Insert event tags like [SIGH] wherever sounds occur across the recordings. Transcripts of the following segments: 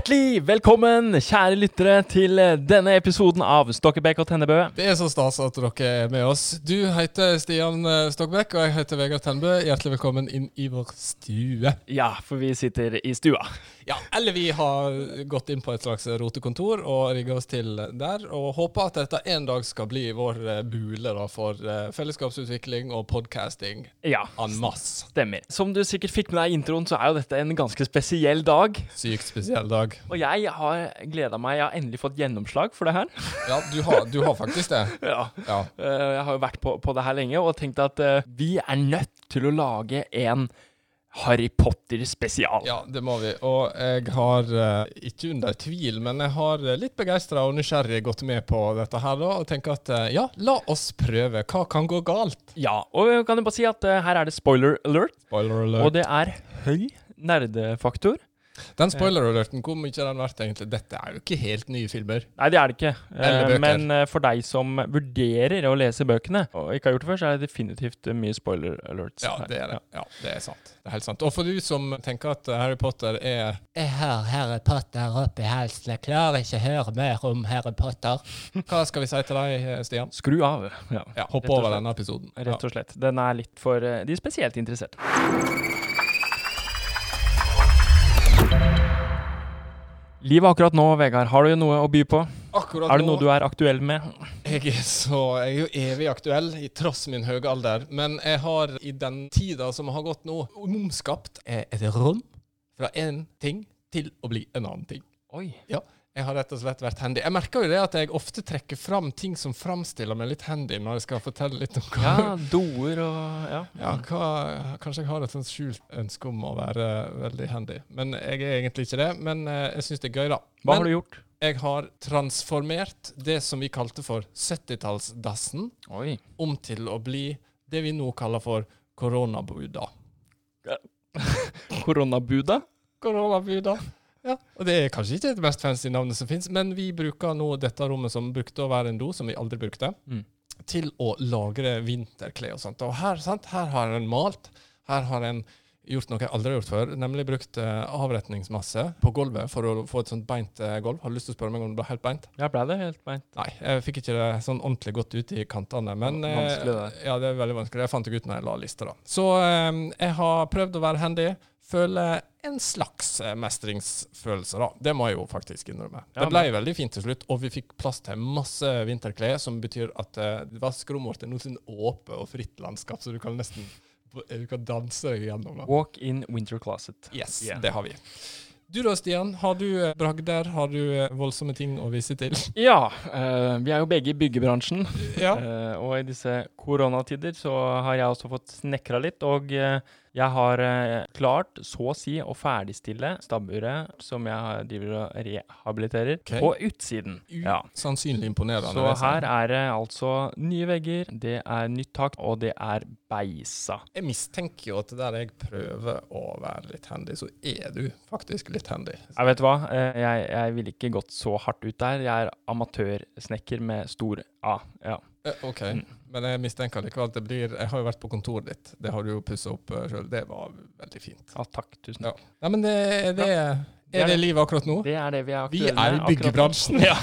Hjertelig velkommen, kjære lyttere, til denne episoden av Stokkebekk og Tennebø. Det er så stas at dere er med oss. Du heter Stian Stokkebekk, og jeg heter Vegard Tennebø. Hjertelig velkommen inn i vår stue. Ja, for vi sitter i stua. Ja, eller vi har gått inn på et slags rotekontor og rigga oss til der, og håper at dette en dag skal bli vår eh, bule da, for eh, fellesskapsutvikling og podcasting Ja, en masse. stemmer. Som du sikkert fikk med deg i introen, så er jo dette en ganske spesiell dag. Sykt spesiell dag. Og jeg har gleda meg. Jeg har endelig fått gjennomslag for det her. Ja, du har, du har faktisk det. [LAUGHS] Ja. Ja. Eh, Jeg har jo vært på, på det her lenge og tenkt at uh, vi er nødt til å lage en Harry Potter-spesial. Ja, det må vi. Og jeg har, eh, ikke under tvil, men jeg har eh, litt begeistra og nysgjerrig gått med på dette her da, og tenker at eh, ja, la oss prøve. Hva kan gå galt? Ja, og jeg kan jo bare si at her er det spoiler alert, Spoiler alert. og det er høy nerdefaktor. Den spoiler alerten, hvor mye har den vært egentlig? Dette er jo ikke helt nye filmer. Nei, det er det ikke. Eh. Men eh, for deg som vurderer å lese bøkene, og ikke har gjort det før, så er det definitivt mye spoiler alerts. Ja, det er det. Ja, det er sant. Det er helt sant. Og for du som tenker at Harry Potter er Jeg har Harry Potter oppi halsen. Jeg klarer ikke å høre mer om Harry Potter. Hva skal vi si til deg, Stian? Skru av. Ja, Ja, Hopp over denne episoden. Rett og slett. Den er litt for eh, de spesielt interesserte. Livet akkurat nå, Vegard, har du noe å by på? Akkurat Er det nå noe du er aktuell med? Jeg er, så, jeg er jo evig aktuell, i tross min høye alder. Men jeg har i den tida som har gått nå, omskapt eh, et rom fra én ting til å bli en annen ting. Oi. Jeg har rett og slett vært handy. Jeg merker jo det at jeg ofte trekker fram ting som framstiller meg litt handy, når jeg skal fortelle litt om hva Ja, doer og Ja. Ja, hva, kanskje jeg har et sånt skjult ønske om å være veldig handy. Men jeg er egentlig ikke det. Men eh, jeg syns det er gøy, da. Hva men har du gjort? jeg har transformert det som vi kalte for 70-tallsdassen, om til å bli det vi nå kaller for koronabuda. Koronabuda? Koronabuda. Ja, og Det er kanskje ikke det mest fancy navnet som fins, men vi bruker nå dette rommet som brukte å være en do, som vi aldri brukte, Mm. til å lagre vinterklær og sånt. Og her, sant, her har en malt. Her har en gjort noe jeg aldri har gjort før, nemlig brukt uh, avretningsmasse på gulvet for å få et sånt beint uh, gulv. Har du lyst til å spørre meg om det ble helt beint? Ja, ble det helt beint? Nei, jeg fikk ikke det sånn ordentlig godt ut i kantene. Men eh, Vanskelig, det. Ja, det er veldig vanskelig. Jeg fant det ut når jeg la lista, da. Så jeg har prøvd å være handy. Føler en slags eh, mestringsfølelse, da. Det må jeg jo faktisk innrømme. Ja, det ble veldig fint til slutt, og vi fikk plass til masse vinterklær, som betyr at uh, vaskerommet vårt er sånn åpent og fritt landskap, så du kan nesten du kan danse deg gjennom. da. Walk in winter closet. Yes, Yeah. det har vi. Du da, Stian. Har du eh, bragder? Har du eh, voldsomme ting å vise til? [LAUGHS] Ja, Uh, vi er jo begge i byggebransjen. ja. Uh, og i disse koronatider så har jeg også fått snekra litt, og eh, jeg har eh, klart, så å si, å ferdigstille stabburet som jeg driver og rehabiliterer, okay. på utsiden. Ja. Sannsynlig imponerende. Så her er det altså nye vegger, det er nytt tak, og det er beisa. Jeg mistenker jo at der jeg prøver å være litt handy, så er du faktisk litt handy. Jeg vet hva, eh, jeg, jeg ville ikke gått så hardt ut der. Jeg er amatørsnekker med stor A. Ja. Eh, OK, Mm. men jeg mistenker likevel at det blir Jeg har jo vært på kontoret ditt, det har du jo pussa opp uh, sjøl. Det var veldig fint. ja, takk. Tusen Ja. Nei, men det, det, Det er er det det. livet akkurat nå? Det er det vi er Vi er i byggebransjen. Ja.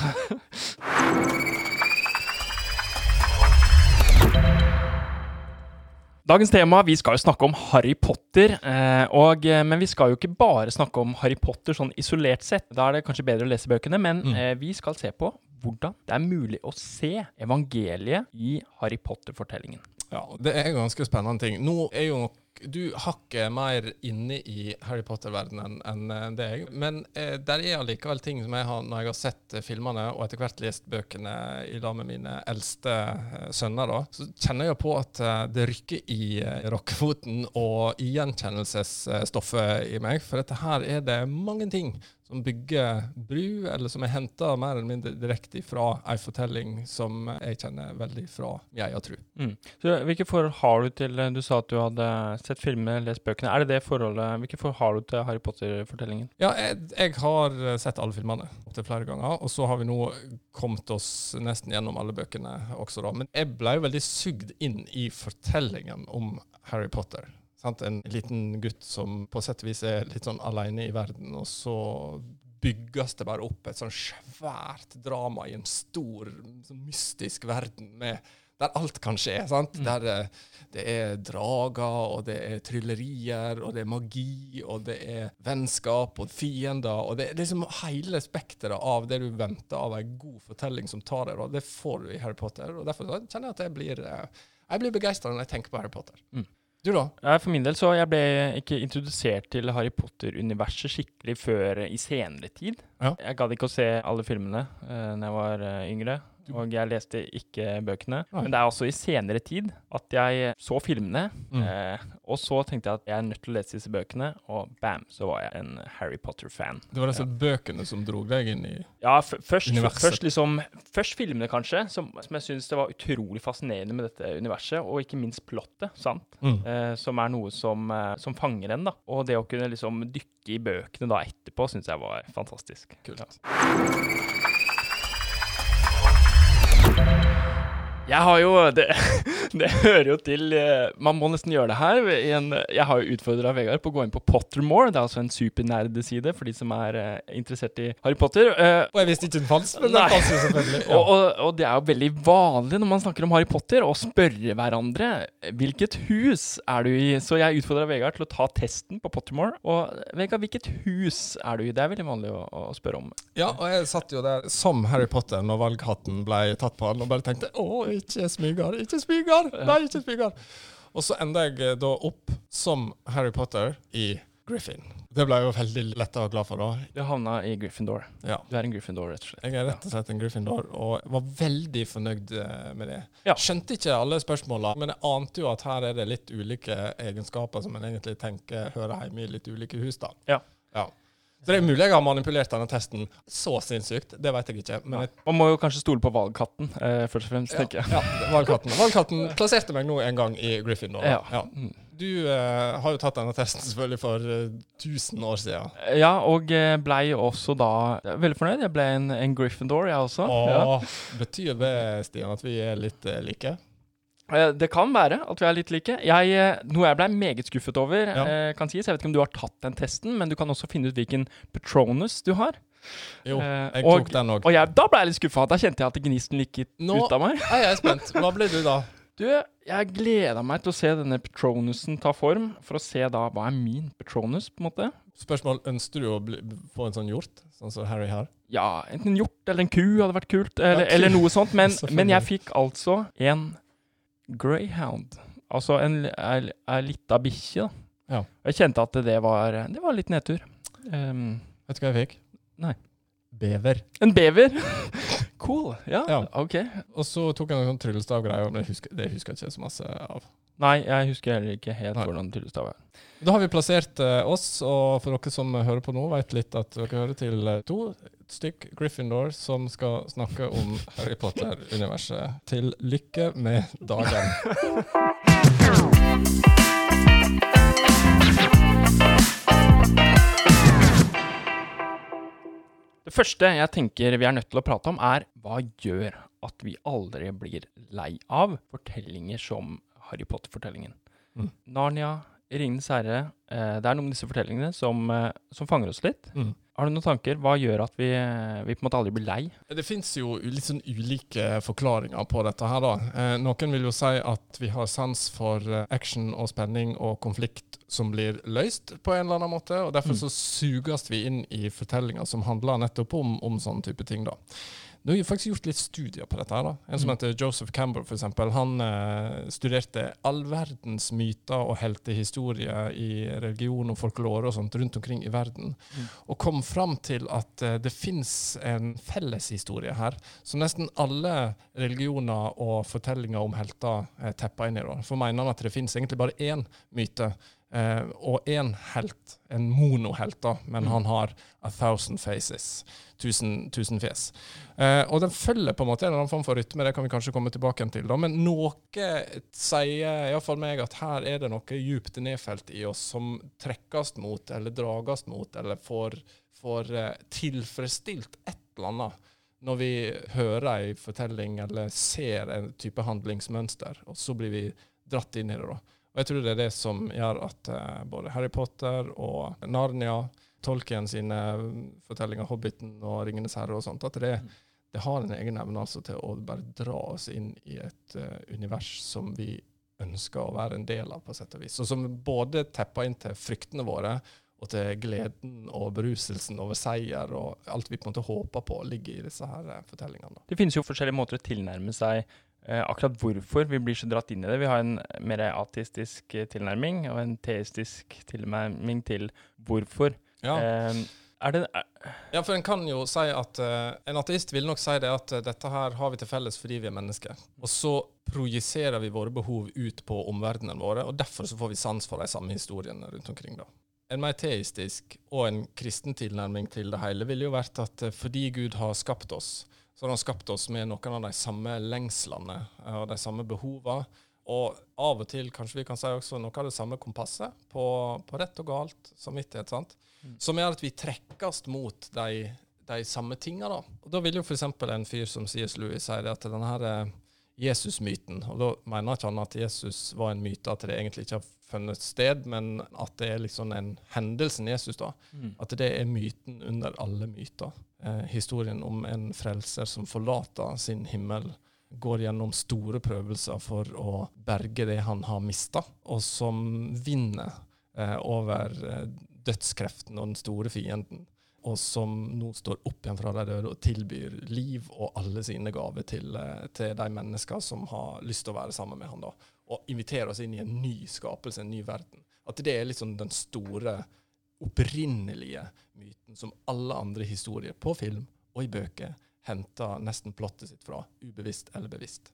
Dagens tema, vi skal jo snakke om Harry Potter, eh, og, eh, men vi skal jo ikke bare snakke om Harry Potter sånn isolert sett. Da er det kanskje bedre å lese bøkene, men Mm. eh, vi skal se på hvordan det er mulig å se evangeliet i Harry Potter-fortellingen. Ja, det er en ganske spennende ting. Nå er jo nok du hakket mer inne i Harry Potter-verdenen enn det deg, men eh, der er allikevel ting som jeg har, når jeg har sett eh, filmene og etter hvert lest bøkene i lag med mine eldste eh, sønner, da, så kjenner jeg på at eh, det rykker i eh, rockefoten og i gjenkjennelsesstoffet i meg, for dette her er det mange ting som bygger bru, eller som er henta mer eller mindre direkte fra ei fortelling som jeg kjenner veldig fra jeg og tru. Mm. Så Hvilke forhold har du til Du sa at du hadde sett filmene, lest bøkene. Er det det forholdet Hvilke forhold har du til Harry Potter-fortellingen? Ja, jeg, jeg har eh, sett alle filmene opptil flere ganger, og så har vi nå kommet oss nesten gjennom alle bøkene også, da. Men jeg ble jo veldig sugd inn i fortellingen om Harry Potter. Sant? En liten gutt som på sett og vis er litt sånn alene i verden, og så bygges det bare opp et sånn svært drama i en stor, sånn mystisk verden med, der alt kan skje. sant? Der eh, det er drager, og det er tryllerier, og det er magi, og det er vennskap og fiender. og Det er liksom hele spekteret av det du venter av en god fortelling som tar deg. og Det får du i Harry Potter. og Derfor kjenner jeg at jeg blir, eh, jeg blir begeistra når jeg tenker på Harry Potter. Mm. Du, da? Ja, For min del så jeg ble ikke introdusert til Harry Potter-universet skikkelig før i senere tid. Ja. Jeg gadd ikke å se alle filmene uh, når jeg var uh, yngre. Og jeg leste ikke bøkene. Men det er også i senere tid at jeg så filmene. Mm. eh, og så tenkte jeg at jeg er nødt til å lese disse bøkene, og bam, så var jeg en Harry Potter-fan. Det var disse bøkene som dro deg inn i Ja, først, Universet. først liksom Først filmene, kanskje, som, som jeg syns det var utrolig fascinerende med dette universet, og ikke minst plottet, sant? Mm. Eh, som er noe som, eh, som fanger en, da. Og det å kunne liksom dykke i bøkene da etterpå, syns jeg var fantastisk. Kult. Ja. Jeg har jo Det, [LAUGHS] det hører jo til eh, Man må nesten gjøre det her. En, jeg har jo utfordra Vegard på å gå inn på Pottermore. Det er altså en supernerdeside for de som er eh, interessert i Harry Potter. Eh, Og jeg visste ikke den fantes, men den fantes jo selvfølgelig. [LAUGHS] og, og, og det er jo veldig vanlig når man snakker om Harry Potter, å spørre hverandre hvilket hus er du i. Så jeg utfordra Vegard til å ta testen på Pottermore. Og Vegard, hvilket hus er du i? Det er veldig vanlig å, å spørre om. Ja, og jeg satt jo der som Harry Potter når valghatten ble tatt på han, og bare tenkte å, ikke smyger, ikke smyger, nei, ikke smyger. Og så enda jeg eh, da opp som Harry Potter i Griffin. Det ble jeg jo veldig letta og glad for, da. Du havna i Gryffindor. Ja. Du er en Gryffindor, rett og slett. Jeg er rett og slett en Gryffindor, og var veldig fornøyd eh, med det. Ja. Skjønte ikke alle spørsmåla, men jeg ante jo at her er det litt ulike egenskaper som en egentlig tenker hører hjemme i litt ulike hus, da. Ja. ja. Så det er mulig jeg har manipulert denne testen så sinnssykt, det vet jeg ikke. Men jeg Man må jo kanskje stole på valgkatten, eh, først og fremst, tenker jeg. Ja, valgkatten. Valgkatten plasserte meg nå en gang i Gryffindor. Ja. Ja. Mm. Du eh, har jo tatt denne testen selvfølgelig for eh, 1000 år siden. Ja, og eh, blei også da veldig fornøyd. Jeg ble en, en Gryffindor, jeg også. Ja. Betyr det, Stian, at vi er litt eh, like? Eh, Det kan være at vi er litt like. Jeg, eh, noe jeg ble meget skuffet over, Ja. eh, kan sies. Jeg vet ikke om du har tatt den testen, men du kan også finne ut hvilken Patronus du har. Jo, jeg jeg og- tok den òg. Og jeg, da ble jeg litt skuffa. Da kjente jeg at gnisten gikk Nå- ut av meg. Jeg er spent. Hva ble du da? [LAUGHS] Du, jeg gleda meg til å se denne Patronusen ta form, for å se da hva er min Patronus, på en måte. Spørsmål, Ønsker du å bli, få en sånn hjort, sånn som Harry har? Ja, enten en hjort eller en ku hadde vært kult, eller, Ja, eller noe sånt. Men, [LAUGHS] men jeg fikk altså en greyhound. Altså en, en, en lita bikkje, da. Ja. Jeg kjente at det var, det var litt nedtur. Um, Vet du hva jeg fikk? Nei. Bever. en bever! [LAUGHS] cool. Ja, Ja. OK. Og så tok jeg noen sånn men det husker, det husker jeg ikke så masse av. Nei, jeg husker heller ikke helt Nei. hvordan tryllestav er. Da har vi plassert eh, oss, og for dere som hører på nå, vet litt at dere hører til eh, to stykk Gryffindor som skal snakke om Harry Potter-universet. Til lykke med dagen. [LAUGHS] Det første jeg tenker vi er nødt til å prate om, er hva gjør at vi aldri blir lei av fortellinger som Harry Potter-fortellingen. Mm. Narnia, Ringenes herre. Eh, det er noen av disse fortellingene som, eh, som fanger oss litt. Mm. Har du noen tanker? Hva gjør at vi, vi på en måte aldri blir lei? Det fins jo litt sånn ulike forklaringer på dette her, da. Eh, noen vil jo si at vi har sans for eh, action og spenning og konflikt som blir løst på en eller annen måte, og derfor Mm. så suges vi inn i fortellinger som handler nettopp om, om sånne type ting, da. Nå har vi faktisk gjort litt studier på dette. her da. En som Mm. heter Joseph Campbell, for eksempel, han eh, studerte all verdens myter og heltehistorier i religion og folklore og sånt rundt omkring i verden, Mm. og kom fram til at eh, det fins en felleshistorie her, som nesten alle religioner og fortellinger om helter eh, tepper inn i. da. For mener han at det fins egentlig bare én myte. Eh, og én helt, en monohelt, da, men Mm. han har a thousand faces. Tusen, tusen fjes. Eh, og den følger på en måte en eller annen form for rytme, det kan vi kanskje komme tilbake til. da, Men noe sier iallfall meg at her er det noe djupt nedfelt i oss som trekkes mot, eller drages mot, eller får, får eh, tilfredsstilt et eller annet når vi hører ei fortelling eller ser en type handlingsmønster, og så blir vi dratt inn i det. da. Og jeg tror det er det som gjør at eh, både Harry Potter og Narnia, Tolkien sine fortellinger, Hobbiten og Ringenes herre og sånt, at det, det har en egen evne altså til å bare dra oss inn i et uh, univers som vi ønsker å være en del av, på sett og vis. Og som både tepper inn til fryktene våre, og til gleden og beruselsen over seier, og alt vi på en måte håper på ligger i disse her eh, fortellingene. Det finnes jo forskjellige måter å tilnærme seg akkurat hvorfor vi blir så dratt inn i det. Vi har en mer ateistisk eh, tilnærming og en teistisk tilnærming til hvorfor. Ja. Eh, det, er, Ja, for en kan jo si at eh, En ateist vil nok si det at eh, dette her har vi til felles fordi vi er mennesker. Og så projiserer vi våre behov ut på omverdenen våre, og derfor så får vi sans for de samme historiene rundt omkring. da. En mer teistisk og en kristen tilnærming til det hele ville jo vært at eh, fordi Gud har skapt oss, så har han skapt oss med noen av de samme lengslene eh, og de samme behovene. Og av og til kanskje vi kan si også noe av det samme kompasset på, på rett og galt, samvittighet. sant? Som gjør at vi trekkes mot de, de samme tinga. Da. Og da vil jo f.eks. en fyr som C.S. Lewis si at denne her eh, Jesus-myten Og da mener ikke han at Jesus var en myte, at det egentlig ikke har funnet sted, men at det er liksom en hendelsen Jesus, da. At det er myten under alle myter. Eh, historien om en frelser som forlater sin himmel, går gjennom store prøvelser for å berge det han har mista, og som vinner eh, over eh, dødskreften og den store fienden. Og som nå står opp igjen fra de døde og tilbyr liv og alle sine gaver til, eh, til de mennesker som har lyst til å være sammen med han da. Og inviterer oss inn i en ny skapelse, en ny verden. At det er liksom den store, opprinnelige myten som alle andre historier på film og i bøker henter nesten plottet sitt fra, ubevisst eller bevisst.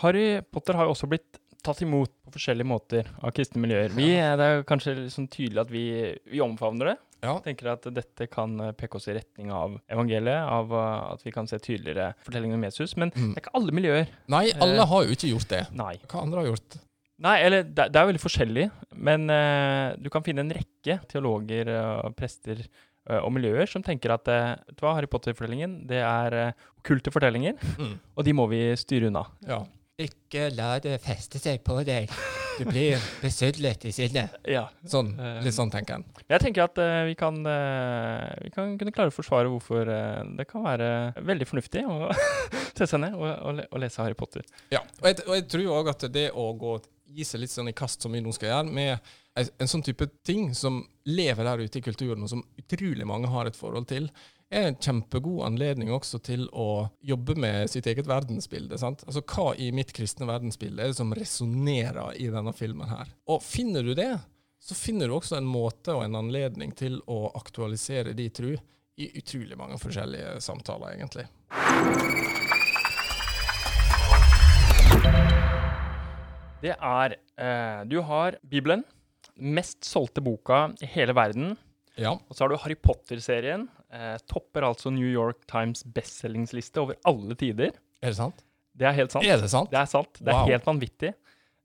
Harry Potter har jo også blitt tatt imot på forskjellige måter av kristne miljøer. Vi, det er jo kanskje liksom tydelig at vi, vi omfavner det. Ja. tenker at dette kan eh, peke oss i retning av evangeliet, av eh, at vi kan se tydeligere fortellingen om Jesus. Men Mm. det er ikke alle miljøer. Nei, alle har jo ikke gjort det. Nei. Hva andre har gjort? Nei, eller det, er veldig forskjellig, men uh, du kan finne en rekke teologer eh, og prester eh, og miljøer som tenker at eh, vet du hva, Harry Potter-fortellingen det er kulte okkulte fortellinger, Mm. og de må vi styre unna. Ja. Ikke la det feste seg på deg. Du blir [LAUGHS] besudlet i sinnet. Ja. Sånn, Eh, litt sånn tenker han. Jeg tenker at uh, vi, kan, uh, vi kan kunne klare å forsvare hvorfor uh, det kan være veldig fornuftig å [LAUGHS] sette seg ned og, og, og lese Harry Potter. Ja, og jeg, og jeg tror òg at det å gå gi seg litt sånn i kast som vi nå skal gjøre, med en, en sånn type ting som lever der ute i kulturen, og som utrolig mange har et forhold til, er en kjempegod anledning også til å jobbe med sitt eget verdensbilde. sant? Altså Hva i mitt kristne verdensbilde er det som resonnerer i denne filmen her? Og finner du det, så finner du også en måte og en anledning til å aktualisere de tru i utrolig mange forskjellige samtaler, egentlig. Det er eh, Du har Bibelen, mest solgte boka i hele verden. Ja. Og så har du Harry Potter-serien. Eh, topper altså New York Times bestselgingsliste over alle tider. Er det sant? Det er helt sant. Er det sant? Det er sant. Det er Wow. helt vanvittig.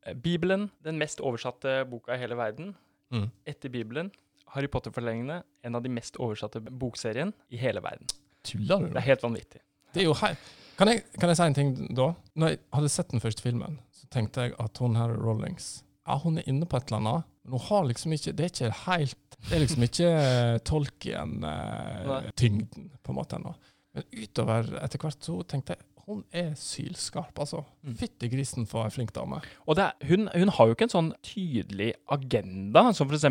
Eh, Bibelen, den mest oversatte boka i hele verden. Mm. Etter Bibelen, Harry Potter-fortellingene, en av de mest oversatte bokserien i hele verden. Tuller du? Det er helt vanvittig. Det er jo hei. Kan jeg, kan jeg si en ting da? Når jeg hadde sett den første filmen, så tenkte jeg at hun her Rollings ja, hun er inne på et eller annet. Men hun har liksom ikke Det er ikke helt Det er liksom ikke Tolkien-tyngden, på en måte ennå. Men utover etter hvert så tenkte jeg hun er sylskarp, altså. Mm. Fytti grisen for ei flink dame. Og det er, hun, hun har jo ikke en sånn tydelig agenda, som f.eks.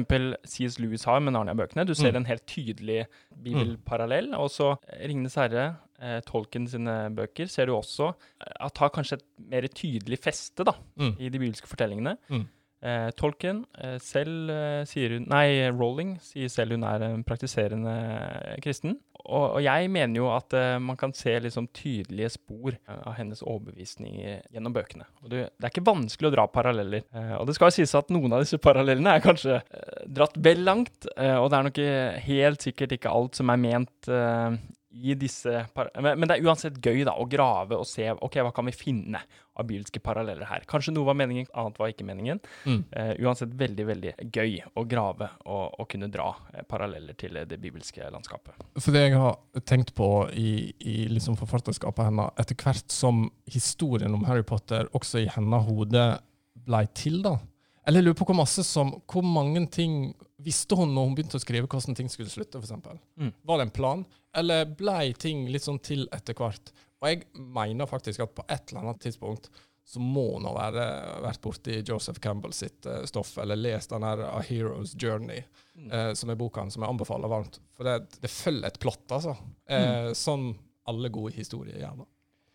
C.S. Lewis har med Narnia-bøkene. Du ser Mm. en helt tydelig bibelparallell. Og så eh, Ringenes herre, eh, Tolkien sine bøker, ser du også eh, at har kanskje et mer tydelig feste da, Mm. i de bibelske fortellingene. Mm. Eh, Tolkien eh, selv eh, sier hun Nei, Rowling sier selv hun er en praktiserende eh, kristen. Og, og jeg mener jo at eh, man kan se liksom tydelige spor eh, av hennes overbevisning gjennom bøkene. Og det, det er ikke vanskelig å dra paralleller. Og det skal jo sies at noen av disse parallellene er kanskje dratt vel langt, og det er nok helt sikkert ikke alt som er ment i disse men, men det er uansett gøy da, å grave og se ok, hva kan vi finne av bibelske paralleller her. Kanskje noe var meningen, annet var ikke meningen. Mm. Uh, uansett veldig, veldig gøy å grave og, og kunne dra eh, paralleller til eh, det bibelske landskapet. For det jeg har tenkt på i, i liksom forfatterskapet hennes, etter hvert som historien om Harry Potter også i hennes hode blei til, da, Eller jeg lurer på hvor masse som Hvor mange ting visste hun når hun begynte å skrive hvordan ting skulle slutte, for Mm. Var det en plan, eller blei ting litt sånn til etter hvert? Og jeg mener faktisk at på et eller annet tidspunkt så må hun ha vært borti Joseph Campbell sitt uh, stoff, eller lest den her A Hero's Journey, Mm. uh, som er boka som jeg anbefaler varmt. For det, det følger et plott, altså. Eh, Som alle gode historier gjør. da.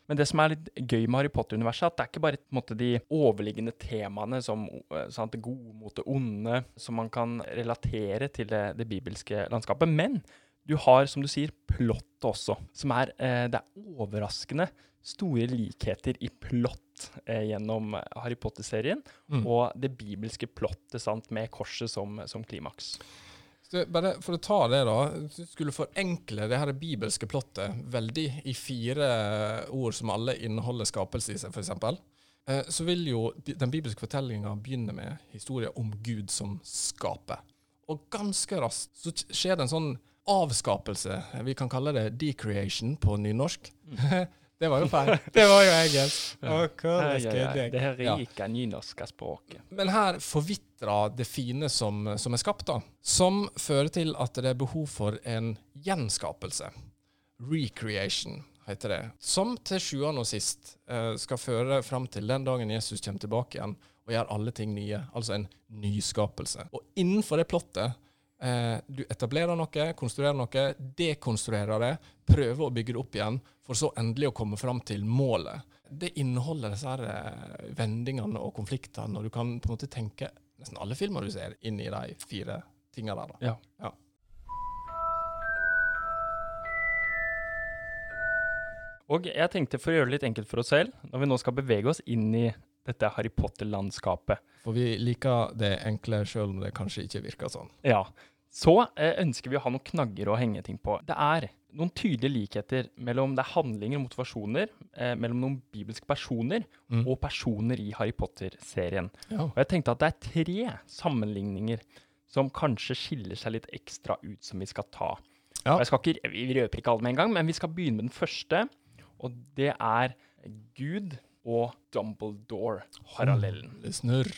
Men det som er litt gøy med Harry Potter-universet, at det er ikke bare måte, de overliggende temaene som eh, sant, det gode mot det onde, som man kan relatere til det, det bibelske landskapet. Men du har, som du sier, plott også, som er eh, Det er overraskende store likheter i plott eh, gjennom Harry Potter-serien, Mm. og det bibelske plottet sant, med korset som, som klimaks. Bare For å ta det, da. Du skulle forenkle det her bibelske plottet veldig i fire ord som alle inneholder skapelse i seg, f.eks., eh, så vil jo den bibelske fortellinga begynne med historien om Gud som skaper. Og ganske raskt så skjer det en sånn avskapelse. Vi kan kalle det decreation på nynorsk. [LAUGHS] det var jo feil. [LAUGHS] Det var jo engelsk. Det her rike nynorske språket. Men her forvitrer det fine som, som er skapt, da. Som fører til at det er behov for en gjenskapelse. Recreation heter det. Som til sjuende og sist eh, skal føre fram til den dagen Jesus kommer tilbake igjen og gjør alle ting nye. Altså en nyskapelse. Og innenfor det plottet eh, Du etablerer noe, konstruerer noe, dekonstruerer det, prøver å bygge det opp igjen, for så endelig å komme fram til målet. Det inneholder disse her eh, vendingene og konfliktene, og du kan på en måte tenke nesten alle filmer du ser, inn i de fire tinga der. da. Ja. Ja. Og jeg tenkte for å gjøre det litt enkelt for oss selv, når vi nå skal bevege oss inn i dette Harry Potter-landskapet, For vi liker det enkle, sjøl om det kanskje ikke virker sånn. ja, så eh, ønsker vi å ha noen knagger å henge ting på. Det er noen tydelige likheter mellom det er handlinger og motivasjoner, eh, mellom noen bibelske personer Mm. og personer i Harry Potter-serien. Ja. Og jeg tenkte at det er tre sammenligninger som kanskje skiller seg litt ekstra ut, som vi skal ta. Ja. Skal ikke, vi røper ikke alle med en gang, men vi skal begynne med den første. Og det er Gud og Dumbledore-parallellen. Det snurr.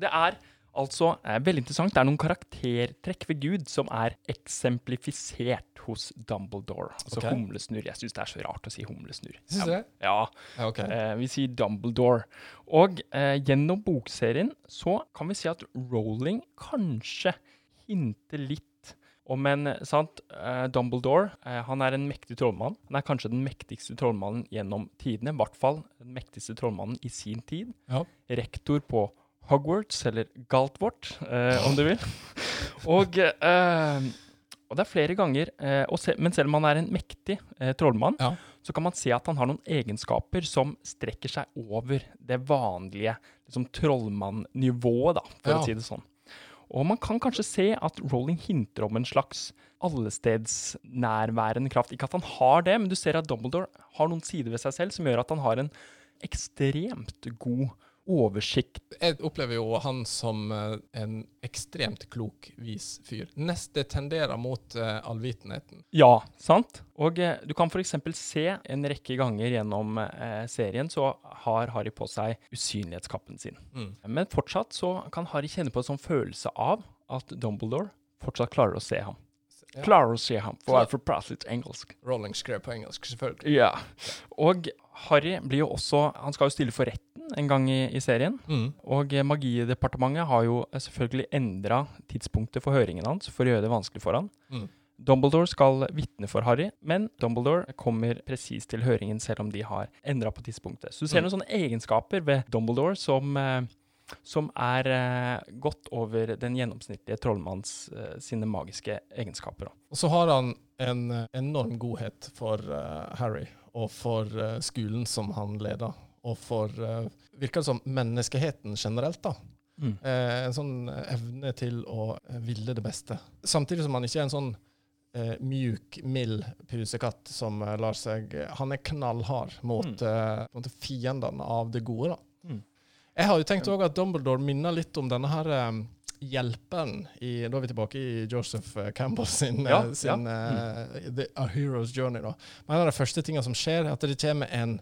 Det er altså veldig interessant. Det er noen karaktertrekk ved Gud som er eksemplifisert hos Dumbledore. Altså okay. humlesnurr. Jeg syns det er så rart å si humlesnurr. Syns du det? Ja, Ja, okay. Eh, vi sier Dumbledore. Og eh, gjennom bokserien så kan vi si at Rowling kanskje hinter litt om en sant, eh, Dumbledore. Eh, han er en mektig trollmann. Han er kanskje den mektigste trollmannen gjennom tidene. I hvert fall den mektigste trollmannen i sin tid. Ja. Rektor på Hogwarts, eller Galtvort, eh, om du vil. Og, eh, og det er flere ganger eh, se, Men selv om han er en mektig eh, trollmann, Ja. så kan man se at han har noen egenskaper som strekker seg over det vanlige liksom, trollmannnivået, for Ja. å si det sånn. Og man kan kanskje se at Rowling hinter om en slags allestedsnærværende kraft. Ikke at han har det, men du ser at Dumbledore har noen sider ved seg selv som gjør at han har en ekstremt god oversikt. Jeg opplever jo han som eh, en ekstremt klok, vis fyr. Neste tenderer mot eh, allvitenheten. Ja, sant? Og eh, du kan f.eks. se en rekke ganger gjennom serien så har Harry på seg usynlighetskappen sin. Mm. Men fortsatt så kan Harry kjenne på en sånn følelse av at Dumbledore fortsatt klarer å se ham. Ja. Klarer å se ham, for være litt engelsk. Rolling skrev på engelsk, selvfølgelig. Ja. Og Harry blir jo også Han skal jo stille for retten en gang i, i serien. Mm. Og eh, Magidepartementet har jo eh, selvfølgelig endra tidspunktet for høringen hans for å gjøre det vanskelig for han. Mm. Dumbledore skal vitne for Harry, men Dumbledore kommer presis til høringen selv om de har endra på tidspunktet. Så du ser Mm. noen sånne egenskaper ved Dumbledore som, eh, som er eh, godt over den gjennomsnittlige trollmanns eh, sine magiske egenskaper. Og så har han en eh, enorm godhet for eh, Harry, og for eh, skolen som han leder. Og for uh, Virker det som menneskeheten generelt, da. Mm. Eh, en sånn evne til å eh, ville det beste. Samtidig som han ikke er en sånn eh, mjuk, mild pusekatt som eh, lar seg Han er knallhard mot Mm. eh, fiendene av det gode, da. Mm. Jeg har jo tenkt òg at Dumbledore minner litt om denne her um, hjelperen i Da er vi tilbake i Joseph eh, Campbell sin, eh, Ja, sin Uh, The, A Hero's Journey. da. Men en av de første tingene som skjer, er at det kommer en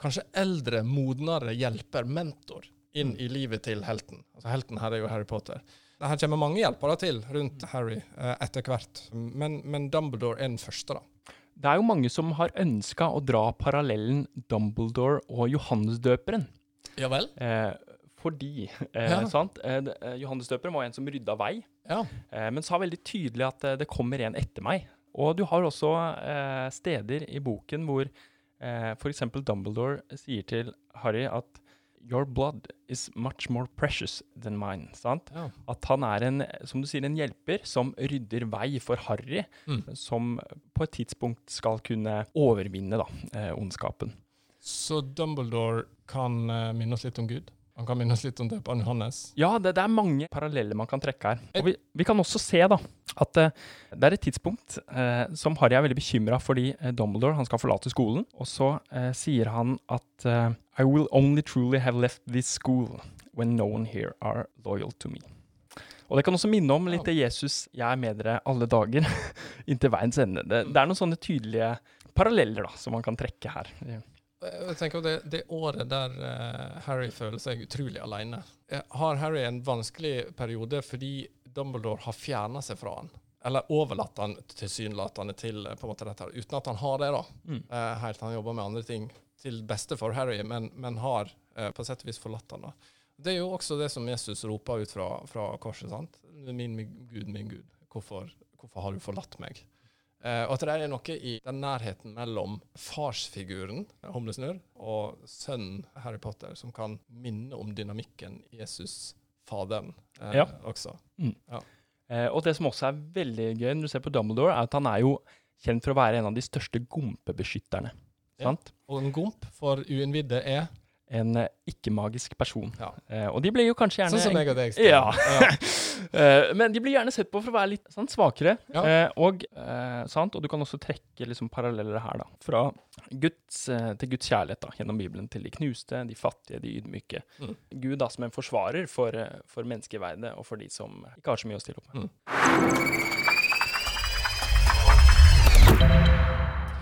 kanskje eldre, modnere hjelper, mentor, inn i livet til helten. Altså Helten her er jo Harry Potter. Her kommer mange hjelpere til rundt Harry uh, etter hvert, men, men Dumbledore er den første, da. Det er jo mange som har ønska å dra parallellen Dumbledore og Johannesdøperen. Ja vel? Eh, fordi eh, Ja. sant? Eh, det- eh, var en som rydda vei, Ja. eh, men sa veldig tydelig at det kommer en etter meg. Og du har også eh, steder i boken hvor eh, f.eks. Dumbledore sier til Harry at Your blood is much more precious than mine. Sant? ja. At han er en, som du sier, en hjelper som rydder vei for Harry, Mm. som på et tidspunkt skal kunne overvinne da, eh, ondskapen. Så Dumbledore kan eh, minne oss litt om Gud? Han kan minne oss litt om døperen Johannes? Ja, det, det er mange paralleller man kan trekke her. Og vi, vi kan også se da, at uh, det er et tidspunkt uh, som Harry er veldig bekymra fordi uh, Dumbledore han skal forlate skolen, og så sier han at I will only truly have left this school when no one here are loyal to me. Og det kan også minne om litt det Jesus 'Jeg er med dere alle dager' [LAUGHS] inntil veiens ende. Det, det er noen sånne tydelige paralleller da, som man kan trekke her. Jeg tenker det, det året der uh, Harry føler seg utrolig alene, eh, har Harry en vanskelig periode fordi Dumbledore har fjerna seg fra han. Eller overlatt han tilsynelatende til eh, på en måte dette, uten at han har det, da. Mm. Uh, helt han jobber med andre ting til beste for Harry, men, men har uh, på sett og vis forlatt han. da. Det er jo også det som Jesus roper ut fra, fra korset. sant? Min, min Gud, min Gud, hvorfor, hvorfor har du forlatt meg? Eh, og at det er noe i den nærheten mellom farsfiguren, Humlesnurr, og sønnen Harry Potter, som kan minne om dynamikken Jesus, faderen, eh, Ja. også. Eh, og det som også er veldig gøy når du ser på Dumbledore, er at han er jo kjent for å være en av de største gompebeskytterne. Ja. Og en gomp for uinnvidde er En eh, ikke-magisk person. Ja. Eh, og de blir jo kanskje gjerne sånn som meg og deg. Ja. ja. [LAUGHS] Eh, men de blir gjerne sett på for å være litt sant, svakere. Ja. Eh, og, eh, sant? og du kan også trekke liksom, paralleller her, da. Fra Guds, til Guds kjærlighet da, gjennom Bibelen. Til de knuste, de fattige, de ydmyke. Mm. Gud da som en forsvarer for, for menneskeverdet og for de som ikke har så mye å stille opp med.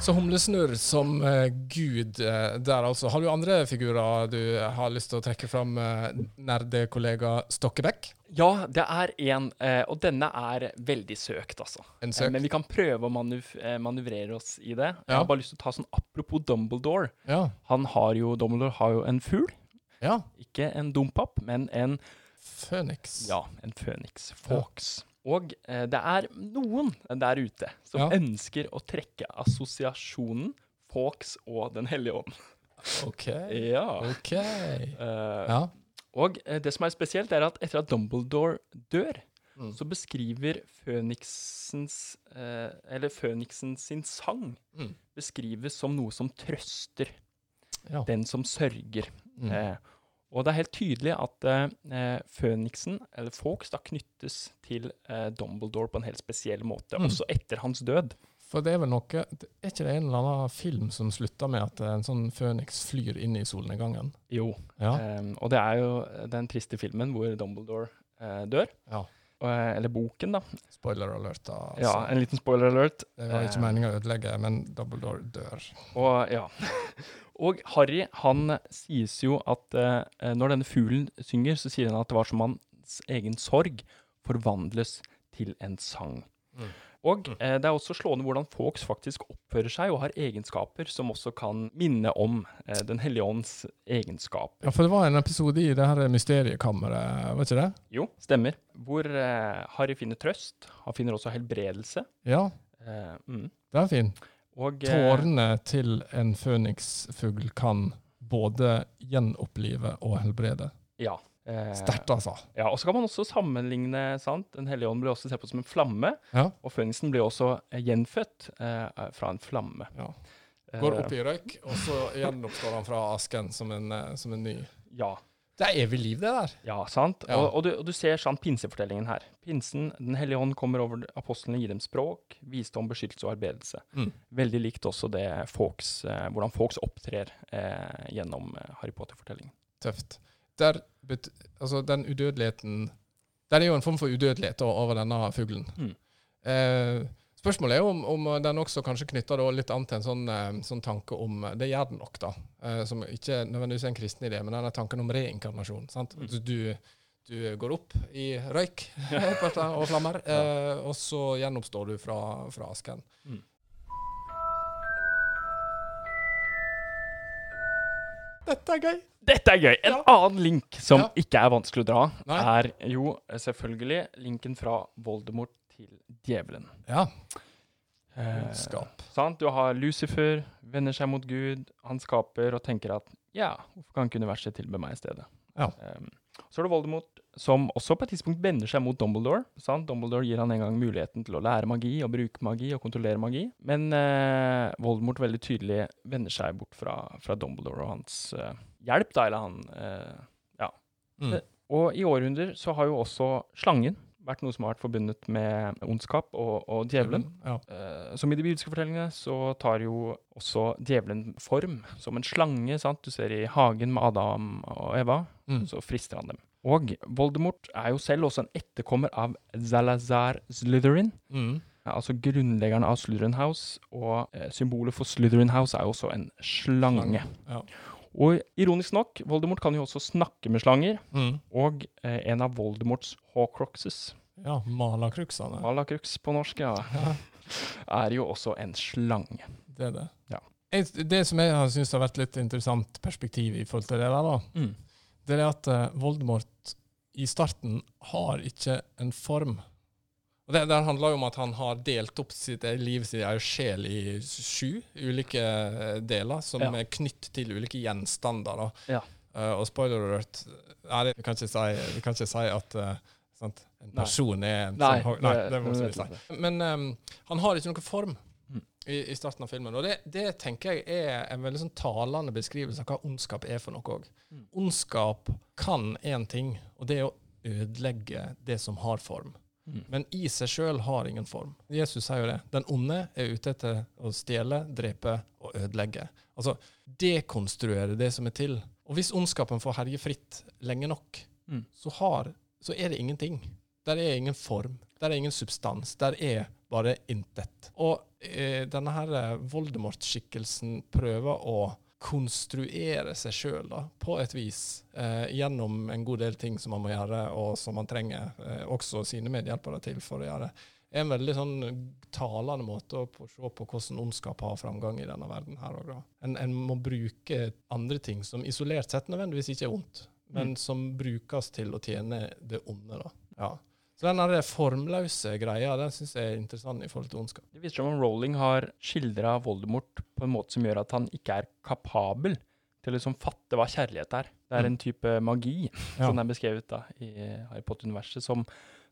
Så Humlesnurr som uh, gud uh, der, altså. Har du andre figurer du har lyst til å trekke fram, uh, nerdekollega Stokkebekk? Ja, det er en, eh, og denne er veldig søkt, altså. En Eh, søk? men vi kan prøve å manuv eh, manøvrere oss i det. Jeg har bare lyst til å ta sånn apropos Dumbledore. Ja. Han har jo, Dumbledore har jo en fugl. ja. Ikke en dompap, men en, Føniks. ja, en føniks. Fox. Og eh, det er noen der ute som Ja. ønsker å trekke assosiasjonen Fox og Den hellige ånd. OK. [LAUGHS] Ja. OK. Eh, Ja. Og eh, det som er spesielt, er at etter at Dumbledore dør, Mm. så beskriver Føniksens eh, Eller Føniksen sin sang Mm. beskrives som noe som trøster Ja. den som sørger. Mm. Eh, og det er helt tydelig at eh, Føniksen, eller Fawkes, da knyttes til eh, Dumbledore på en helt spesiell måte, Mm. også etter hans død. For det er vel noe Er ikke det en eller annen film som slutter med at en sånn føniks flyr inn i solnedgangen? Jo. Ja. um, og det er jo den triste filmen hvor Dumbledore uh, dør. Ja. Eh, eller boken, da. Spoiler alert, da. Altså. Ja, en liten spoiler alert. Det var ikke Eh, meninga å ødelegge, men Dumbledore dør. Og ja. [LAUGHS] Og Harry, han sies jo at eh, når denne fuglen synger, så sier han at det var som hans egen sorg forvandles til en sang. Mm. Og eh, det er også slående hvordan folks faktisk oppfører seg og har egenskaper som også kan minne om eh, Den hellige ånds egenskaper. Ja, for det var en episode i det her mysteriekammeret, var ikke det? Jo, stemmer. Hvor eh, Harry finner trøst. Han finner også helbredelse. Ja, Eh, mm. det er fin. Og eh, Tårene til en føniksfugl kan både gjenopplive og helbrede. Ja. Eh, Sterkt, altså. Ja, og så kan man også sammenligne, sant? Den hellige ånd ble også sett på som en flamme, Ja. og føniksen ble også eh, gjenfødt eh, fra en flamme. Ja. Eh, Går opp i røyk, og så gjenoppstår han fra asken som en, som en ny. Ja, Det er evig liv, det der. ja sant? Ja. Og, og, du, og du ser sånn pinsefortellingen her. Pinsen, Den hellige ånd kommer over apostlene, gir dem språk, visdom, beskyttelse og arbeidelse. Mm. Veldig likt også det folks, eh, hvordan folks opptrer eh, gjennom eh, Harry Potter-fortellingen. Tøft. Der, altså, den udødeligheten det er jo en form for udødelighet over denne fuglen. Mm. Eh, Spørsmålet er jo om, om den også kanskje knytter litt an til en sånn, eh, sånn tanke om Det gjør den nok, da. eh, Som ikke nødvendigvis er en kristen idé, men denne tanken om reinkarnasjon. sant? Du, du, du går opp i røyk [LAUGHS] [LAUGHS] og flammer, eh, og så gjenoppstår du fra, fra asken. Mm. Dette er gøy! Dette er gøy! En Ja. annen link som Ja. ikke er vanskelig å dra, Nei. er jo selvfølgelig linken fra Voldemort til djevelen. Ja. Eh, Ondskap. sant? Du har Lucifer, vender seg mot Gud. Han skaper og tenker at ja, hvorfor kan ikke universet tilbe meg i stedet? Ja. Um, så er det Voldemort, som også på et tidspunkt vender seg mot Dumbledore. Sant? Dumbledore gir han en gang muligheten til å lære magi og bruke magi og kontrollere magi. Men eh, Voldemort veldig tydelig vender seg bort fra, fra Dumbledore og hans eh, hjelp, da, eller han eh, Ja. Mm. Og i århundrer så har jo også slangen vært noe som har vært forbundet med ondskap og, og djevelen. Ja. Uh, som i de bibelske fortellingene så tar jo også djevelen form som en slange. sant? Du ser i hagen med Adam og Eva, Mm. så frister han dem. Og Voldemort er jo selv også en etterkommer av Zalazar Slytherin. Mm. Altså grunnleggeren av Slytherin House, og eh, symbolet for Slytherin House er jo også en slange. Ja. Og ironisk nok, Voldemort kan jo også snakke med slanger, Mm. og eh, en av Voldemorts hawcroxes ja Malakruksene. Malakrux på norsk, ja, Ja. [LAUGHS] er jo også en slange. Det er det. Ja. Det som jeg har syntes har vært litt interessant perspektiv i forhold til det der, da, Mm. det er at eh, Voldemort i starten har ikke en form. Og Det der handler jo om at han har delt opp sitt eget liv, sin sjel, i sju ulike eh, deler, som Ja. er knytt til ulike gjenstander. Ja. Uh, og spoiler alert Nei, det- vi kan ikke si, vi kan ikke si at uh, sant, en Nei. person er en Nei, som, Nei, det- det må vi si. Men um, han har ikke noen form Mm. i, i starten av filmen. Og det, det tenker jeg er en veldig sånn talende beskrivelse av hva ondskap er for noe òg. Mm. Ondskap kan én ting, og det er å ødelegge det som har form. Mm. Men i seg sjøl har ingen form. Jesus sier jo det. Den onde er ute etter å stjele, drepe og ødelegge. Altså dekonstruere det som er til. Og hvis ondskapen får herje fritt lenge nok, Mm. så, har, så er det ingenting. Der er ingen form. Der er ingen substans. Der er bare intet. Og eh, denne her eh, Voldemort-skikkelsen prøver å konstruere seg sjøl på et vis, eh, gjennom en god del ting som man må gjøre, og som man trenger eh, også sine medhjelpere til for å gjøre. Det er en veldig sånn talende måte å se på hvordan ondskap har framgang i denne verden her òg. En, en må bruke andre ting som isolert sett nødvendigvis ikke er ondt, men Mm. som brukes til å tjene det onde. da. Ja. Så den der formløse greia den syns jeg er interessant i forhold til ondskap. Det viser seg om Rowling har skildra Voldemort på en måte som gjør at han ikke er kapabel til å liksom fatte hva kjærlighet er. Det er Mm. en type magi, [LAUGHS] Ja. som er beskrevet da, i Harry Potter-universet, som,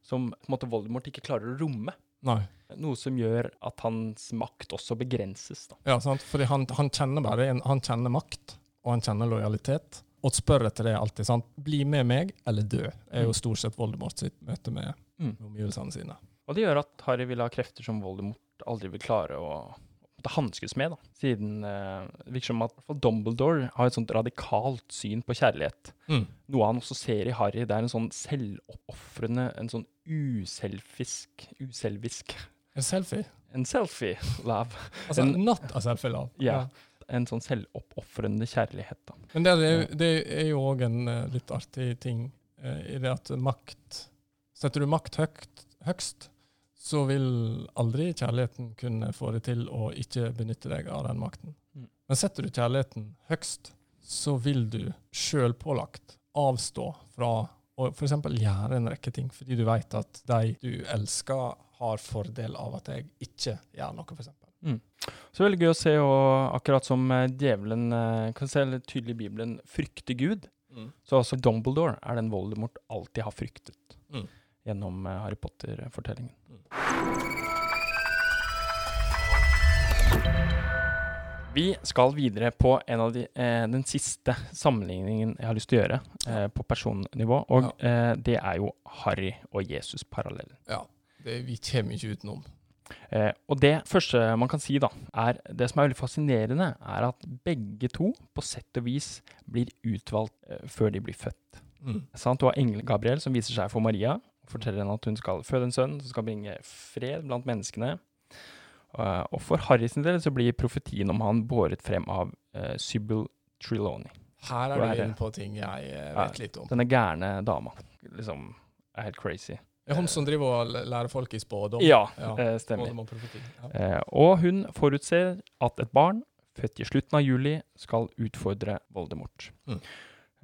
som måte Voldemort ikke klarer å romme. Nei. Noe som gjør at hans makt også begrenses. da. Ja, sant? Fordi han, han kjenner bare han kjenner makt, og han kjenner lojalitet. Og spørre etter det alltid. sant? Bli med meg, eller dø, er jo Mm. stort sett Voldemort sitt møte med Mm. omgivelsene sine. Og det gjør at Harry vil ha krefter som Voldemort aldri vil klare å å hanskes med, da. Siden eh, det virker som at Dumbledore har et sånt radikalt syn på kjærlighet. Mm. Noe han også ser i Harry, det er en sånn selvoppofrende, en sånn uselfisk Uselvisk En selfie. En selfie-love. [LAUGHS] Altså, En- not a selfie love. Ja. En sånn selvoppofrende kjærlighet, da. Men det er, det er jo òg en eh, litt artig ting eh, i det at makt Setter du makt høyt, høgst, så vil aldri kjærligheten kunne få det til å ikke benytte deg av den makten. Mm. Men setter du kjærligheten høgst, så vil du sjølpålagt avstå fra å f.eks. gjøre en rekke ting, fordi du vet at de du elsker, har fordel av at jeg ikke gjør noe, f.eks. Så veldig gøy å se, og akkurat som eh, djevelen eh, kan se tydelig i Bibelen frykter Gud, Mm. så også Dumbledore er den Voldemort alltid har fryktet Mm. gjennom eh, Harry Potter-fortellingen. Vi skal videre på en av de, eh, den siste sammenligningen jeg har lyst til å gjøre eh, på personnivå, og eh, det er jo Harry og Jesus-parallellen. Ja, det, vi kommer ikke utenom. Eh, og det første man kan si, da, er det som er veldig fascinerende, er at begge to på sett og vis blir utvalgt eh, før de blir født. Mm. Sant? Du har engelen Gabriel som viser seg for Maria og forteller henne at hun skal føde en sønn som skal bringe fred blant menneskene. Uh, og for Harry sin del så blir profetien om han båret frem av uh, Sybil Trelawney. Her er du inne på ting jeg Ja. vet litt om. Denne gærne dama. Liksom er helt crazy. Det er hun som driver og lærer folk i spådom. Ja, Ja, eh, stemmer. Og. Ja. Eh, og hun forutser at et barn født i slutten av juli skal utfordre Voldemort. Mm.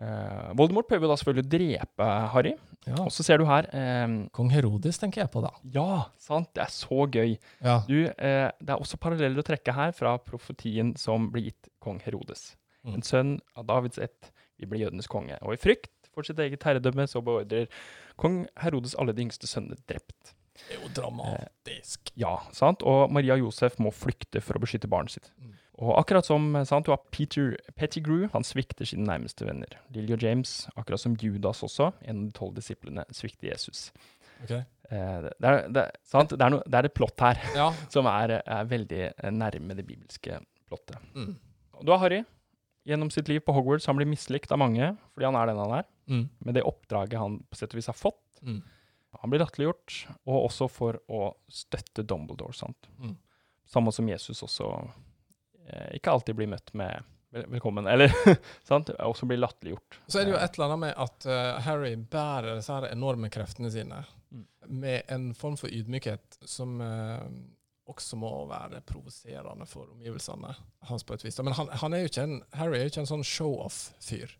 Eh, Voldemort prøver da selvfølgelig å drepe Harry. Ja. Og så ser du her eh, Kong Herodes tenker jeg på, da. Ja, sant. Det er så gøy. Ja. Du, eh, det er også paralleller å trekke her fra profetien som blir gitt kong Herodes. Mm. En sønn av Davids ett vil bli jødenes konge. Og i frykt for sitt eget herredømme så beordrer kong Herodes alle de yngste sønnene drept. Det er jo dramatisk. Ja, sant? Og Maria Josef må flykte for å beskytte barnet sitt. Mm. Og akkurat som sant, du har Peter Pettigrew, han svikter sine nærmeste venner. Lilly og James, akkurat som Judas også, en av de tolv disiplene, svikter Jesus. Okay. Eh, det, er, det, sant? Det, er no, det er et plott her [LAUGHS] Ja. som er, er veldig eh, nærme det bibelske plottet. Mm. Du har Harry. Gjennom sitt liv på Hogwarts han blir mislikt av mange fordi han er den han er, Mm. med det oppdraget han på sett og vis har fått. Mm. Han blir latterliggjort, og også for å støtte Dumbledore. sant? Mm. Samme som Jesus også eh, ikke alltid blir møtt med vel velkommen, eller [LAUGHS] sant? Også blir latterliggjort. Så er det jo et eller annet med at uh, Harry bærer disse her enorme kreftene sine Mm. med en form for ydmykhet som uh, også må være provoserende for omgivelsene hans på et vis. Men han, han er jo ikke en, Harry er jo ikke en sånn show-off-fyr.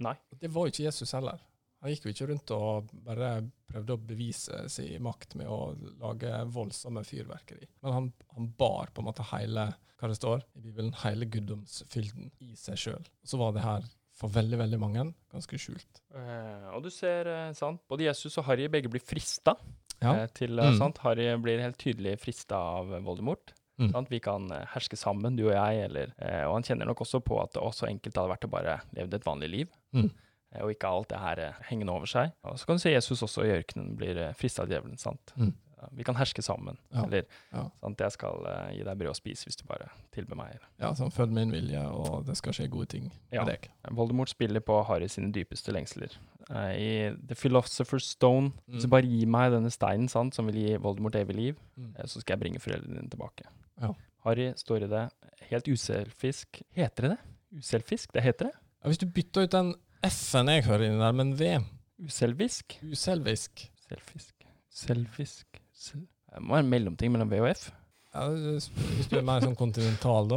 Nei. Det var jo ikke Jesus heller. Han gikk jo ikke rundt og bare prøvde å bevise sin makt med å lage voldsomme fyrverkeri. Men han, han bar på en måte hele hva det står i Bibelen, hele guddomsfylden i seg sjøl. Så var det her for veldig, veldig mange ganske skjult. Eh, og du ser, eh, sant, både Jesus og Harry begge blir frista. Ja. Eh, til, eh, Mm. sant? Harry blir helt tydelig frista av Voldemort. Mm. Sant? Vi kan eh, herske sammen, du og jeg. Eller, eh, og han kjenner nok også på at det også enkelt hadde vært å bare levde et vanlig liv. Mm. Eh, og ikke alt det her hengende over seg. Og så kan du se Jesus også i ørkenen blir frista av djevelen. sant? Mm. Vi kan herske sammen. Ja. Eller Ja. sant? jeg skal uh, gi deg brød å spise hvis du bare tilber meg. Ja, sånn følg min vilje, og det skal skje gode ting Ja. med deg. Voldemort spiller på Harry sine dypeste lengsler. Uh, I The Philosopher's Stone Mm. så bare gi meg denne steinen sant, som vil gi Voldemort evig liv, Mm. uh, så skal jeg bringe foreldrene dine tilbake. Ja. Harry står i det helt uselfisk. Heter det det? Uselfisk? Det heter det? Ja, hvis du bytter ut den F-en jeg hører inni der, med en V, Uselvisk? uselvisk Selfisk. Selfisk. Sel det må være en mellomting mellom V og F. ja, Hvis du er mer sånn kontinental, da,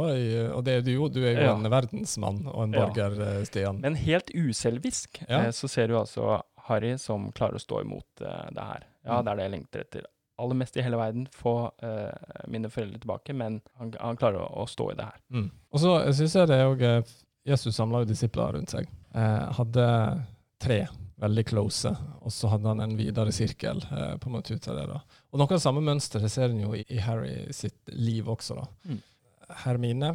og det er du jo, du er jo Ja. en verdensmann og en borger, ja. Stian. Men helt uselvisk Ja. eh, så ser du altså Harry som klarer å stå imot eh, det her. Ja, Mm. det er det jeg lengter etter. Aller mest i hele verden, få uh, mine foreldre tilbake, men han, han klarer å, å stå i det her. Mm. Og så syns jeg det òg Jesus samla jo disipler rundt seg. Eh, hadde tre veldig close, og så hadde han en videre sirkel eh, på en måte ut av det. da. Og noe av det samme mønsteret ser en jo i, i Harry sitt liv også. da. Mm. Hermine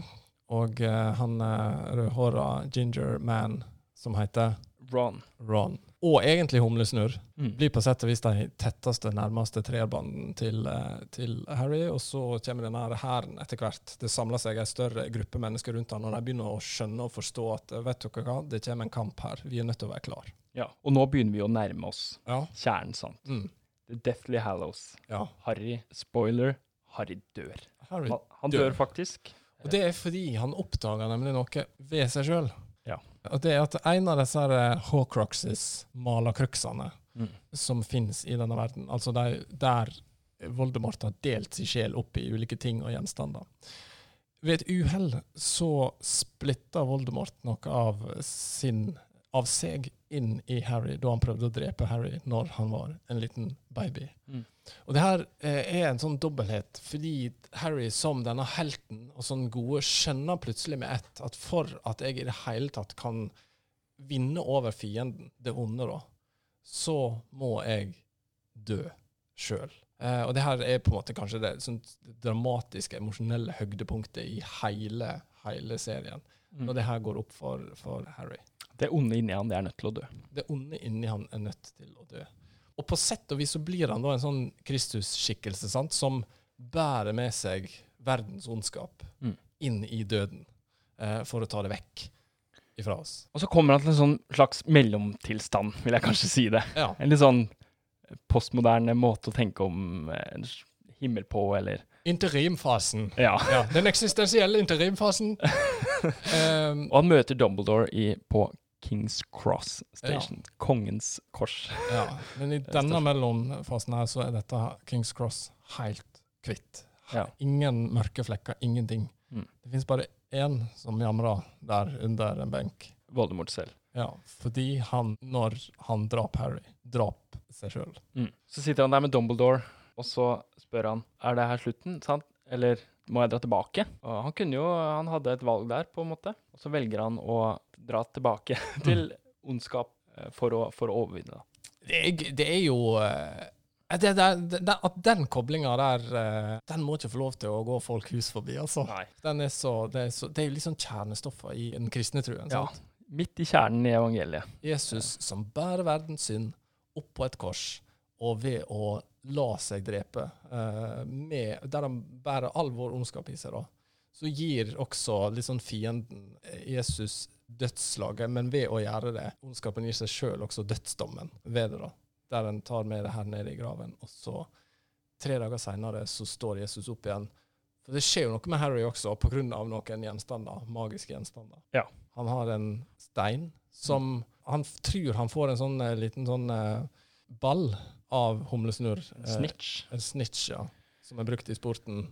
og eh, han eh, rødhåra ginger man som heter Ron. Ron. Og egentlig Humlesnurr. Mm. Blir på sett og vis de tetteste, nærmeste treerbanden til, eh, til Harry. Og så kommer denne hæren etter hvert. Det samler seg en større gruppe mennesker rundt han, og de begynner å skjønne og forstå at eh, vet dere hva, det kommer en kamp her. Vi er nødt til å være klar. Ja. Og nå begynner vi å nærme oss Ja. kjernen, sant. Mm. The Deathly Hallows. ja. Harry, spoiler, Harry dør. Harry. Han, han dør. dør faktisk. Og det er fordi han oppdager nemlig noe ved seg sjøl. Og det er at en av disse her, eh, malerkruksene, Mm. som finnes i denne verden. Altså de, der Voldemort har delt sin sjel opp i ulike ting og gjenstander. Ved et uhell så splitter Voldemort noe av sin av seg inn i Harry da han prøvde å drepe Harry når han var en liten baby. Mm. Og det her eh, er en sånn dobbelthet, fordi Harry som denne helten og sånn gode skjønner plutselig med ett at for at jeg i det hele tatt kan vinne over fienden, det onde, da, så må jeg dø sjøl. Eh, og det her er på en måte kanskje det sånn dramatiske, emosjonelle høydepunktet i hele, hele serien. Mm. Når det her går opp for, for Harry. Det onde inni han, det er nødt til å dø. Det onde inni han er nødt til å dø. Og på sett og vis så blir han da en sånn Kristus-skikkelse sant, som bærer med seg verdens ondskap Mm. inn i døden eh, for å ta det vekk ifra oss. Og så kommer han til en sånn slags mellomtilstand, vil jeg kanskje si det. Ja. En litt sånn postmoderne måte å tenke om eh, himmel på, eller Interimfasen. Ja. Ja, den eksistensielle interimfasen. um, [LAUGHS] Og han møter Dumbledore i, på Kings Cross Station. Kongens kors. ja, men i [LAUGHS] denne mellomfasen her så er dette Kings Cross helt hvitt. Ja. Ingen mørke flekker, ingenting. Mm. Det fins bare én som jamrer der under en benk. Voldemort selv. Ja, fordi han, når han drap Harry, drap seg sjøl. Mm. Så sitter han der med Dumbledore, og så spør han er det her slutten, sant? Eller må jeg dra tilbake? Og han kunne jo, han hadde et valg der, på en måte. Og så velger han å dra tilbake [LAUGHS] til ondskap eh, for å, for å overvinne. Det, er- det er jo eh, det, det, det, At den koblinga der, eh, den må ikke få lov til å gå folk hus forbi, altså. Nei. Den er så, det, er så, det er jo liksom kjernestoffer i den kristne truen. Ja. sant? Midt i kjernen i evangeliet. Jesus som bærer verdens synd opp på et kors, og ved å la seg drepe, med, der han bærer all vår ondskap i seg, da, så gir også sånn fienden Jesus dødsslaget, men ved å gjøre det, ondskapen gir seg sjøl også dødsdommen ved det, da, der en tar med det her nede i graven. Og så, tre dager seinere, så står Jesus opp igjen. For det skjer jo noe med Harry også, av noen gjenstander, magiske gjenstander. Ja. Han har en stein som Han tror han får en sånn eh, liten sånn eh, ball av humlesnurr. Eh, Snitch. en snitch, ja. Som er brukt i sporten.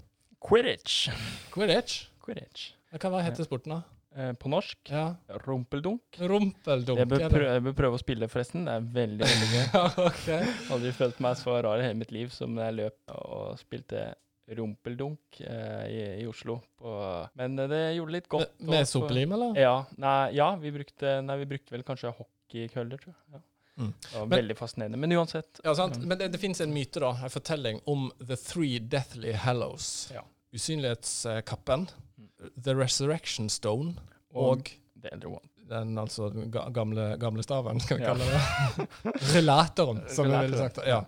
Quidditch. Quidditch? Quidditch. Hva heter sporten, da? Eh, på norsk Ja. rumpeldunk. Rumpeldunk. Jeg bør, er det? prøve, jeg bør prøve å spille, forresten. Det er veldig, veldig gøy. [LAUGHS] Ja, ok. Aldri følt meg så rar i hele mitt liv som da jeg løp og spilte rumpeldunk eh, i, i Oslo. På, men eh, det gjorde litt godt. Med, med og sopelim, eller? Ja, nei, ja vi, brukte, nei, vi brukte vel kanskje hockeykøller, tror jeg. Ja. Mm. Det var Men- veldig fascinerende. Men uansett. Ja, sant? Men det, det finnes en myte, da, en fortelling om The Three Deathly Hallows. Ja. Usynlighetskappen. The Resurrection Stone og The Elder One. den altså ga- gamle, gamle staven, skal vi Ja. kalle det. [LAUGHS] Relatoren, som vi ville sagt. Ja.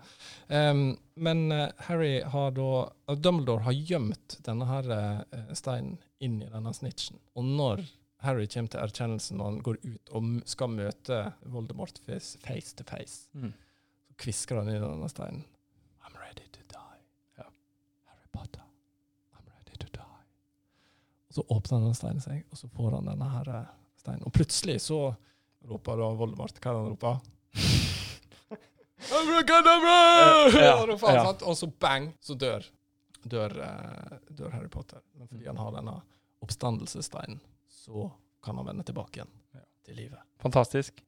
Um, men eh, Harry har da og Dumbledore har gjemt denne her eh, steinen inn i denne snitchen. Og når Harry kommer til erkjennelsen når han går ut og skal møte Voldemort face, face to face, Mm. så kvisker han inn i denne steinen. I'm ready to die. Ja. Harry Potter, I'm ready to die. Og så åpner denne steinen seg, og så får han denne her eh, steinen. Og plutselig så roper da Voldemort Hva er det han roper? Abracadabra! Ja, han, ja. Og så bang, så dør, dør, eh, dør Harry Potter. Men fordi han har denne oppstandelsessteinen, så kan han vende tilbake igjen Ja. til livet. Fantastisk.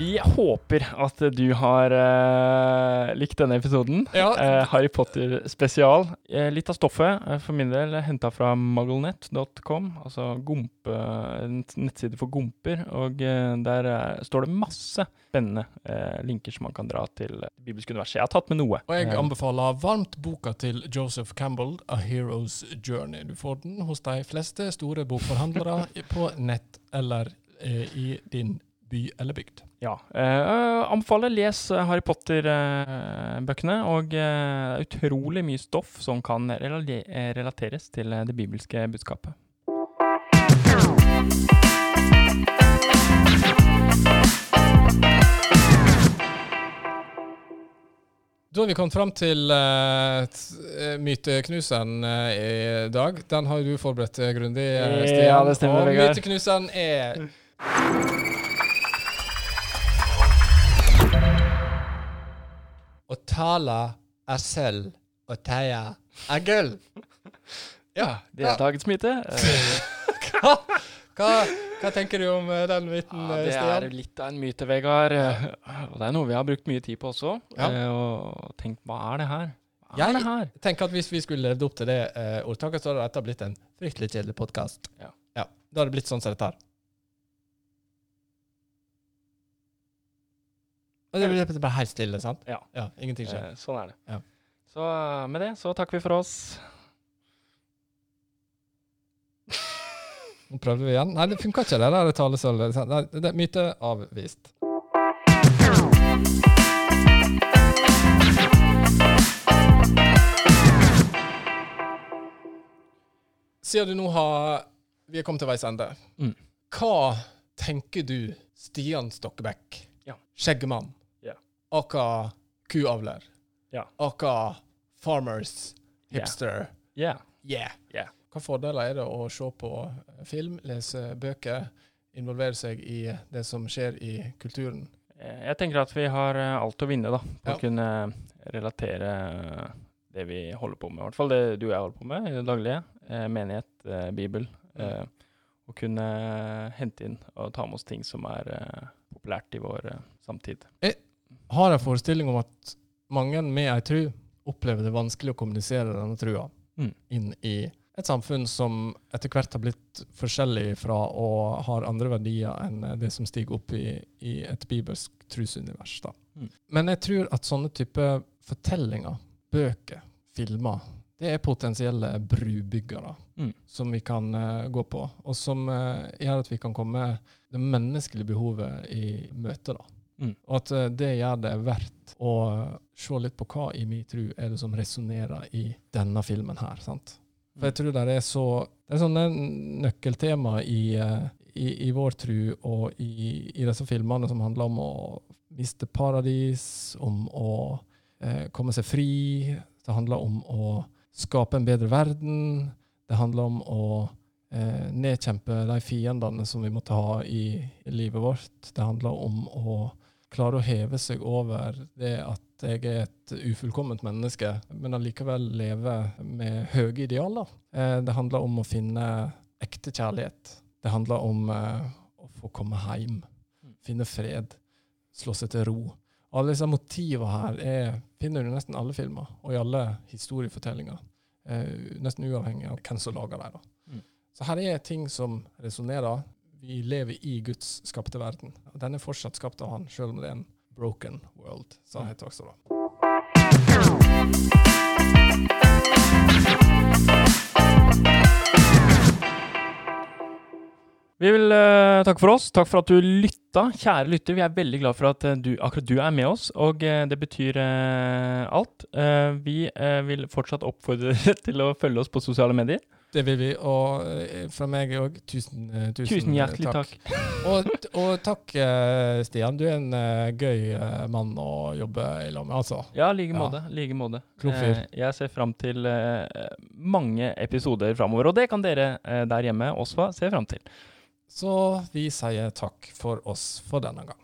Vi håper at du har uh, likt denne episoden. Ja, Uh, Harry Potter spesial. Uh, litt av stoffet for min del henta fra mugglenet.com, altså gompe, en nettside for gomper. Og der står det masse spennende linker som man kan dra til det bibelske universet. Jeg har tatt med noe. Og jeg anbefaler varmt boka til Joseph Campbell, A Hero's Journey. Du får den hos de fleste store bokforhandlere på nett eller i din by eller bygd. Ja. Uh, anbefaler les eh, Harry Potter-bøkene. og uh, utrolig mye stoff som kan eh, relateres til eh, det bibelske budskapet. Da har vi kommet fram til uh, myteknuseren uh, i dag. Den har jo du forberedt eh, grundig, uh, Ja, det stemmer, Og myteknuseren er Å tale er selv, å teie er gull. Ja, deltakelsesmyte. [LAUGHS] Eh, Hva, hva, hva tenker du om eh, den myten, ja, det Stian? er litt av en myte, Vegard. Og det er noe vi har brukt mye tid på også. Ja. eh, Og tenkt hva er det her? Hva Jeg- er det her? Jeg tenker at Hvis vi skulle levd opp til det ordtaket, så hadde dette blitt en fryktelig kjedelig podkast. Ja. ja. Da hadde det blitt sånn som dette her. Og det blir bare helt stille, sant? Ja. ingenting skjer. Eh, Sånn er det. Ja. Så eh, med det så takker vi for oss. Nå prøvde vi igjen. Nei, det funka ikke, det der talesølvet. Det er myte avvist. Siden du nå har Vi er kommet til veis ende. Mm. Hva tenker du, Stian Stokkebekk, Ja. skjeggemann, Ja. Aka kuavler. Ja. Aka farmers, hipster. Yeah. Yeah. Yeah. Hva fordeler er det å se på film, lese bøker, involvere seg i det som skjer i kulturen? Eh, Jeg tenker at vi har eh, alt å vinne da, på Ja. å kunne relatere eh, det vi holder på med. I hvert fall det du og jeg holder på med i det daglige. Eh, menighet, eh, Bibel. Eh, å kunne hente inn og ta med oss ting som er eh, populært i vår eh, samtid. Har en forestilling om at mange med ei tru opplever det vanskelig å kommunisere denne trua Mm. inn i et samfunn som etter hvert har blitt forskjellig fra og har andre verdier enn det som stiger opp i, i et bibelsk trusunivers. Mm. Men jeg tror at sånne type fortellinger, bøker, filmer, det er potensielle brubyggere Mm. som vi kan uh, gå på, og som uh, gjør at vi kan komme det menneskelige behovet i møte. da. Mm. Og at eh, det gjør det verdt å se litt på hva i min tru er det som resonnerer i denne filmen her. sant? For jeg tror det er så Det er sånne nøkkeltema i, eh, i, i vår tru og i, i disse filmene som handler om å miste paradis, om å eh, komme seg fri. Det handler om å skape en bedre verden. Det handler om å eh, nedkjempe de fiendene som vi måtte ha i, i livet vårt. Det handler om å klare å heve seg over det at jeg er et ufullkomment menneske, men allikevel leve med høye idealer. Eh, det handler om å finne ekte kjærlighet. Det handler om eh, å få komme hjem, finne fred, slå seg til ro. Alle disse motivene her er, finner du i nesten alle filmer, og i alle historiefortellinger. Eh, nesten uavhengig av hvem som lager dem. Mm. Så her er ting som resonnerer. Vi lever i Guds skapte verden. Og den er fortsatt skapt av han, selv om det er en broken world, sa han Heit også da. Vi vil uh, takke for oss. Takk for at du lytta. Kjære lytter, vi er veldig glad for at eh, du, akkurat du er med oss, og uh, det betyr uh, alt. Vi vil fortsatt oppfordre deg [LAUGHS] til å følge oss på sosiale medier. Det vil vi, og eh, fra meg òg, tusen, eh, tusen, Tusen hjertelig takk. [LAUGHS] Og, og takk, eh, Stian. Du er en gøy mann å jobbe i lag med, altså. Ja, like Ja. måte. Like måte. Jeg ser fram til mange episoder framover, og det kan dere der hjemme også se fram til. Så vi sier takk for oss for denne gang.